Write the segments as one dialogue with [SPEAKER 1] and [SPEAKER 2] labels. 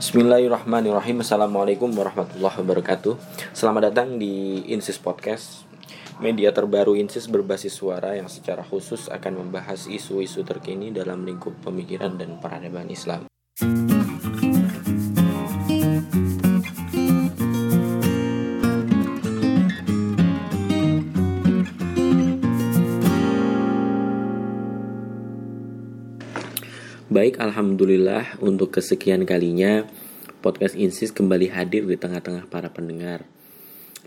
[SPEAKER 1] Bismillahirrahmanirrahim. Assalamualaikum warahmatullahi wabarakatuh. Selamat datang di Insis Podcast. Media terbaru Insis berbasis suara yang secara khusus akan membahas isu-isu terkini dalam lingkup pemikiran dan peradaban Islam Baik, Alhamdulillah untuk kesekian kalinya podcast Insis kembali hadir di tengah-tengah para pendengar.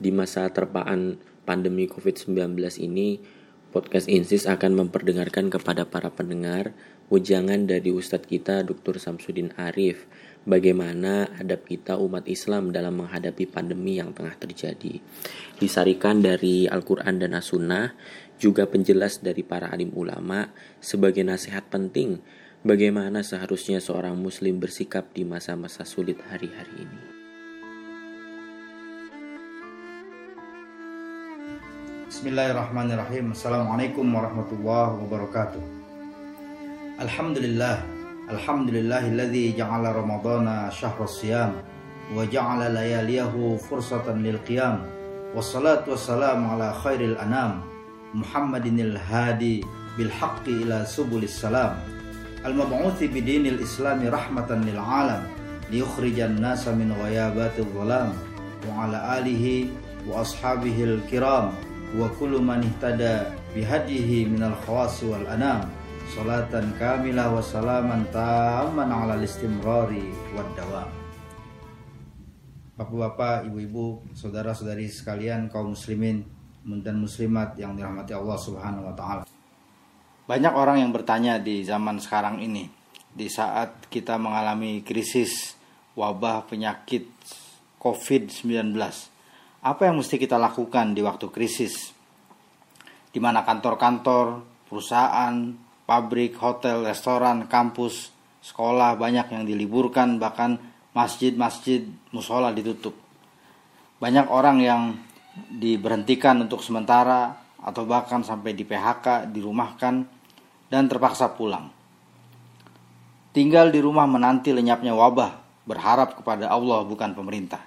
[SPEAKER 1] Di masa terpaan pandemi COVID-19 ini, podcast Insis akan memperdengarkan kepada para pendengar ujangan dari Ustadz kita Dr. Samsudin Arif bagaimana adab kita umat Islam dalam menghadapi pandemi yang tengah terjadi. Disarikan dari Al-Quran dan As-Sunnah, juga penjelas dari para alim ulama sebagai nasihat penting Bagaimana seharusnya seorang Muslim bersikap di masa-masa sulit hari-hari ini?
[SPEAKER 2] Bismillahirrahmanirrahim. Assalamualaikum warahmatullahi wabarakatuh. Alhamdulillah. Alhamdulillahilladzi ja'ala Ramadana syahrus siyam wa ja'ala layaliyahu fursatan lil qiyam. Wassalatu wassalamu ala khairil anam Muhammadinil hadi bil haqqi ila subulis salam al-mab'uthi bidinil islami rahmatan lil alam liyukhrijan nasa min ghayabatil dhalam wa ala alihi wa ashabihil kiram wa kullu man ihtada bihadihi minal khawasi wal anam salatan kamilah wa salaman tamman ala istimrari wad dawam Bapak-bapak, ibu-ibu, saudara-saudari sekalian kaum muslimin dan muslimat yang dirahmati Allah Subhanahu wa taala. Banyak orang yang bertanya di zaman sekarang ini, di saat kita mengalami krisis wabah penyakit COVID-19. Apa yang mesti kita lakukan di waktu krisis? Di mana kantor-kantor, perusahaan, pabrik, hotel, restoran, kampus, sekolah banyak yang diliburkan, bahkan masjid-masjid, musola ditutup. Banyak orang yang diberhentikan untuk sementara atau bahkan sampai di PHK, dirumahkan dan terpaksa pulang. Tinggal di rumah menanti lenyapnya wabah, berharap kepada Allah bukan pemerintah.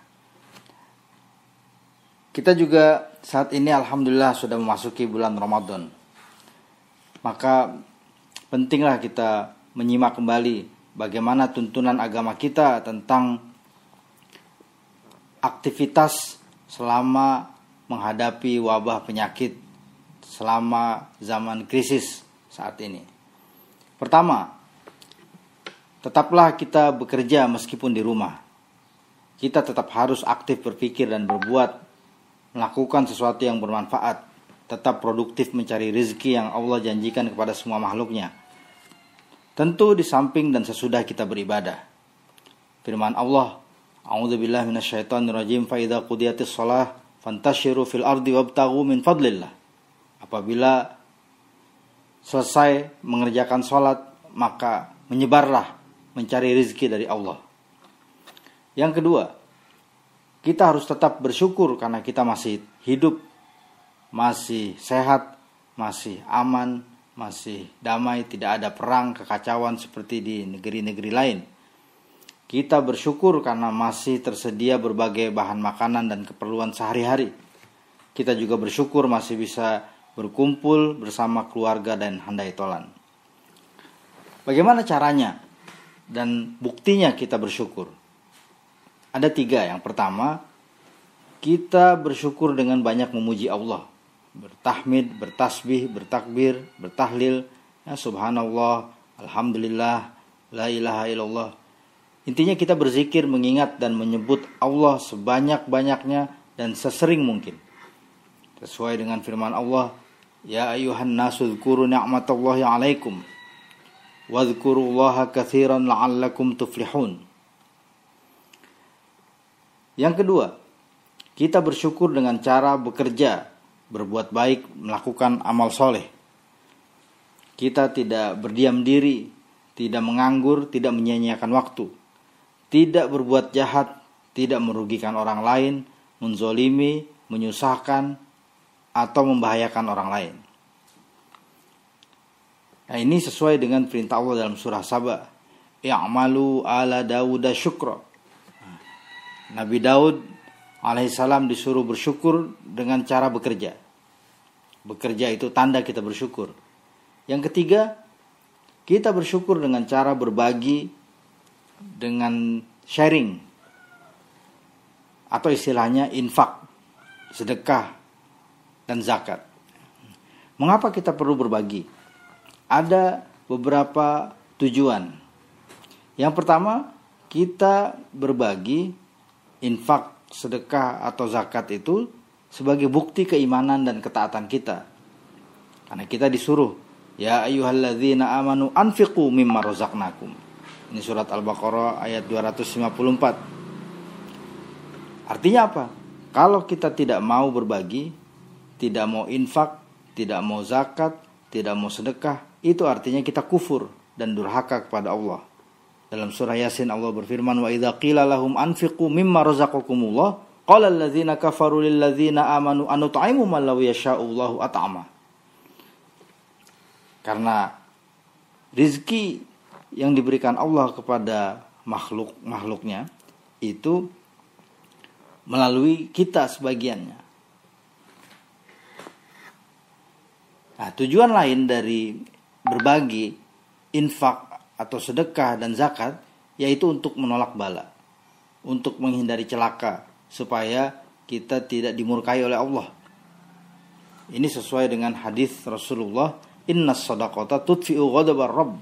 [SPEAKER 2] Kita juga saat ini alhamdulillah sudah memasuki bulan Ramadan. Maka pentinglah kita menyimak kembali bagaimana tuntunan agama kita tentang aktivitas selama menghadapi wabah penyakit selama zaman krisis saat ini. Pertama, tetaplah kita bekerja meskipun di rumah. Kita tetap harus aktif berpikir dan berbuat, melakukan sesuatu yang bermanfaat, tetap produktif mencari rezeki yang Allah janjikan kepada semua makhluknya. Tentu di samping dan sesudah kita beribadah. Firman Allah, A'udzubillahi minasyaitonirrajim fa idza qudiyatis shalah fantashiru fil ardi wabtaghu min fadlillah apabila selesai mengerjakan sholat maka menyebarlah mencari rezeki dari Allah. Yang kedua, kita harus tetap bersyukur karena kita masih hidup, masih sehat, masih aman, masih damai, tidak ada perang, kekacauan seperti di negeri-negeri lain. Kita bersyukur karena masih tersedia berbagai bahan makanan dan keperluan sehari-hari. Kita juga bersyukur masih bisa berkumpul bersama keluarga dan handai tolan. Bagaimana caranya dan buktinya kita bersyukur? Ada tiga. Yang pertama, kita bersyukur dengan banyak memuji Allah. Bertahmid, bertasbih, bertakbir, bertahlil. Ya, subhanallah, alhamdulillah, la ilaha illallah. Intinya kita berzikir, mengingat dan menyebut Allah sebanyak-banyaknya dan sesering mungkin. Sesuai dengan firman Allah, Ya ayuhan nasu dhkuru ni'matallahi alaikum. Wadhkurullaha kathiran la'allakum tuflihun. Yang kedua, kita bersyukur dengan cara bekerja, berbuat baik, melakukan amal soleh. Kita tidak berdiam diri, tidak menganggur, tidak menyia-nyiakan waktu, tidak berbuat jahat, tidak merugikan orang lain, menzolimi, menyusahkan, atau membahayakan orang lain. Nah, ini sesuai dengan perintah Allah dalam surah Saba. Ya'malu ala Dawud syukra Nabi Daud alaihissalam disuruh bersyukur dengan cara bekerja. Bekerja itu tanda kita bersyukur. Yang ketiga, kita bersyukur dengan cara berbagi dengan sharing atau istilahnya infak, sedekah dan zakat. Mengapa kita perlu berbagi? Ada beberapa tujuan. Yang pertama, kita berbagi infak, sedekah atau zakat itu sebagai bukti keimanan dan ketaatan kita. Karena kita disuruh Ya ayyuhalladzina amanu anfiqu mimma razaqnakum. Ini surat Al-Baqarah ayat 254. Artinya apa? Kalau kita tidak mau berbagi, tidak mau infak, tidak mau zakat, tidak mau sedekah, itu artinya kita kufur dan durhaka kepada Allah. Dalam surah Yasin Allah berfirman wa idza qila lahum anfiqu mimma razaqakumullah qala alladzina kafaru lil ladzina amanu anut'imu man law yasha'u at'ama. Karena rizki yang diberikan Allah kepada makhluk makhluknya itu melalui kita sebagiannya. Nah, tujuan lain dari berbagi infak atau sedekah dan zakat yaitu untuk menolak bala, untuk menghindari celaka supaya kita tidak dimurkai oleh Allah. Ini sesuai dengan hadis Rasulullah Inna sadaqata tudfi'u ghadabar rabb.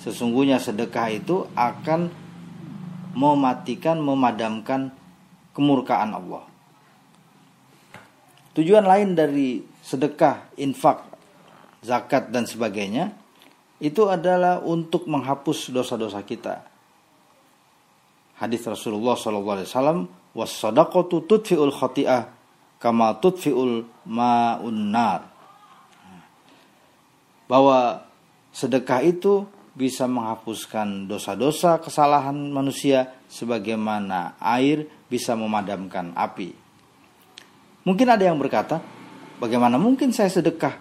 [SPEAKER 2] Sesungguhnya sedekah itu akan mematikan, memadamkan kemurkaan Allah. Tujuan lain dari sedekah, infak, zakat dan sebagainya itu adalah untuk menghapus dosa-dosa kita. Hadis Rasulullah sallallahu alaihi wasallam, "Was sadaqatu tudfi'ul khati'ah kama tudfi'ul ma'un nar." bahwa sedekah itu bisa menghapuskan dosa-dosa kesalahan manusia sebagaimana air bisa memadamkan api. Mungkin ada yang berkata, bagaimana mungkin saya sedekah?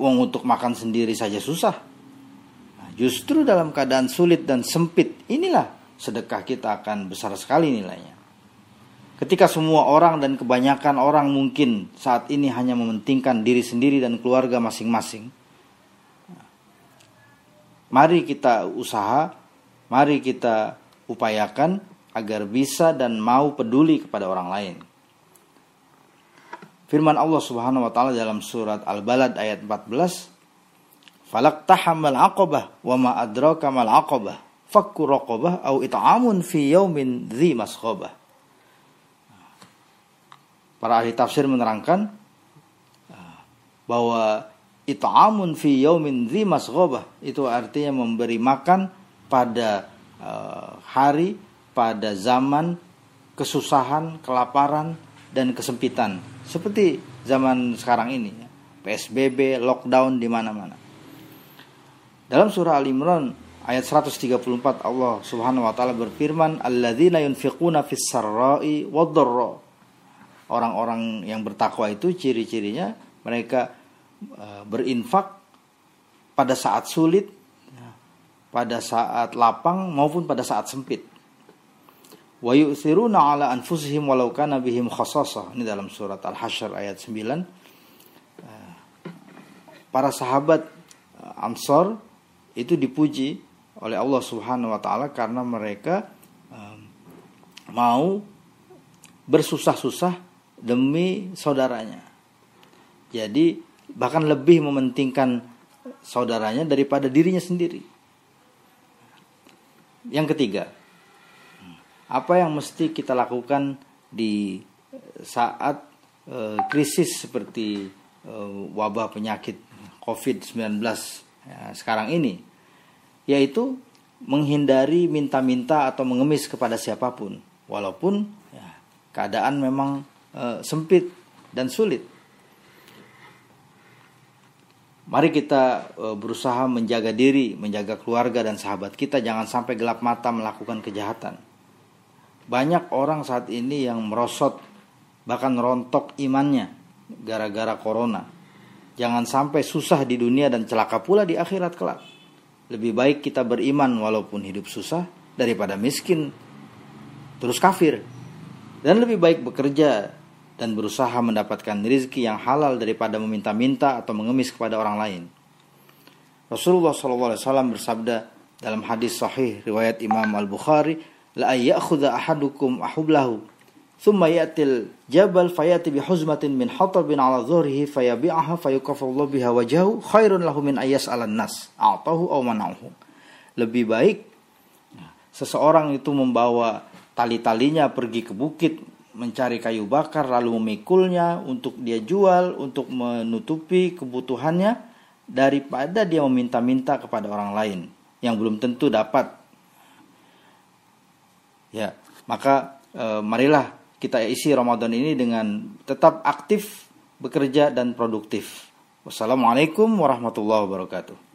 [SPEAKER 2] Uang untuk makan sendiri saja susah. Nah, justru dalam keadaan sulit dan sempit, inilah sedekah kita akan besar sekali nilainya. Ketika semua orang dan kebanyakan orang mungkin saat ini hanya mementingkan diri sendiri dan keluarga masing-masing, Mari kita usaha, mari kita upayakan agar bisa dan mau peduli kepada orang lain. Firman Allah Subhanahu wa taala dalam surat Al-Balad ayat 14, "Falak tahamal aqabah wa ma adraka mal aqabah, fakku raqabah au it'amun fi yaumin dzi masqabah." Para ahli tafsir menerangkan bahwa it'amun fi yaumin dzi masghobah itu artinya memberi makan pada uh, hari pada zaman kesusahan, kelaparan dan kesempitan seperti zaman sekarang ini ya. PSBB, lockdown di mana-mana. Dalam surah Al Imran ayat 134 Allah Subhanahu wa taala berfirman alladzina yunfiquna fis sarra'i wad Orang-orang yang bertakwa itu ciri-cirinya mereka Eh, berinfak pada saat sulit, pada saat lapang maupun pada saat sempit. Wa yu'thiruna ala anfusihim walau kana bihim khasasah. Ini dalam surat Al-Hasyr ayat 9. Eh, para sahabat eh, Ansor itu dipuji oleh Allah Subhanahu wa taala karena mereka mau bersusah-susah demi saudaranya. Jadi bahkan lebih mementingkan saudaranya daripada dirinya sendiri. Yang ketiga, apa yang mesti kita lakukan di saat e, krisis seperti e, wabah penyakit COVID-19 ya, sekarang ini, yaitu menghindari minta-minta atau mengemis kepada siapa pun, walaupun ya, keadaan memang e, sempit dan sulit. Mari kita berusaha menjaga diri, menjaga keluarga dan sahabat kita jangan sampai gelap mata melakukan kejahatan. Banyak orang saat ini yang merosot bahkan rontok imannya gara-gara corona. Jangan sampai susah di dunia dan celaka pula di akhirat kelak. Lebih baik kita beriman walaupun hidup susah daripada miskin terus kafir. Dan lebih baik bekerja dan berusaha mendapatkan rezeki yang halal daripada meminta-minta atau mengemis kepada orang lain. Rasulullah SAW bersabda dalam hadis sahih riwayat Imam Al Bukhari, la ayakhudha ahadukum ahublahu. Thumma yatil jabal fayati bi huzmatin min hatabin ala dhuhrihi fayabi'aha fayukafallahu biha wajahu khairun lahu min ayas ala nas. A'tahu aw mana'uhu. Lebih baik seseorang itu membawa tali-talinya pergi ke bukit mencari kayu bakar lalu memikulnya untuk dia jual untuk menutupi kebutuhannya daripada dia meminta-minta kepada orang lain yang belum tentu dapat ya maka e, marilah kita isi Ramadan ini dengan tetap aktif bekerja dan produktif. Wassalamualaikum warahmatullahi wabarakatuh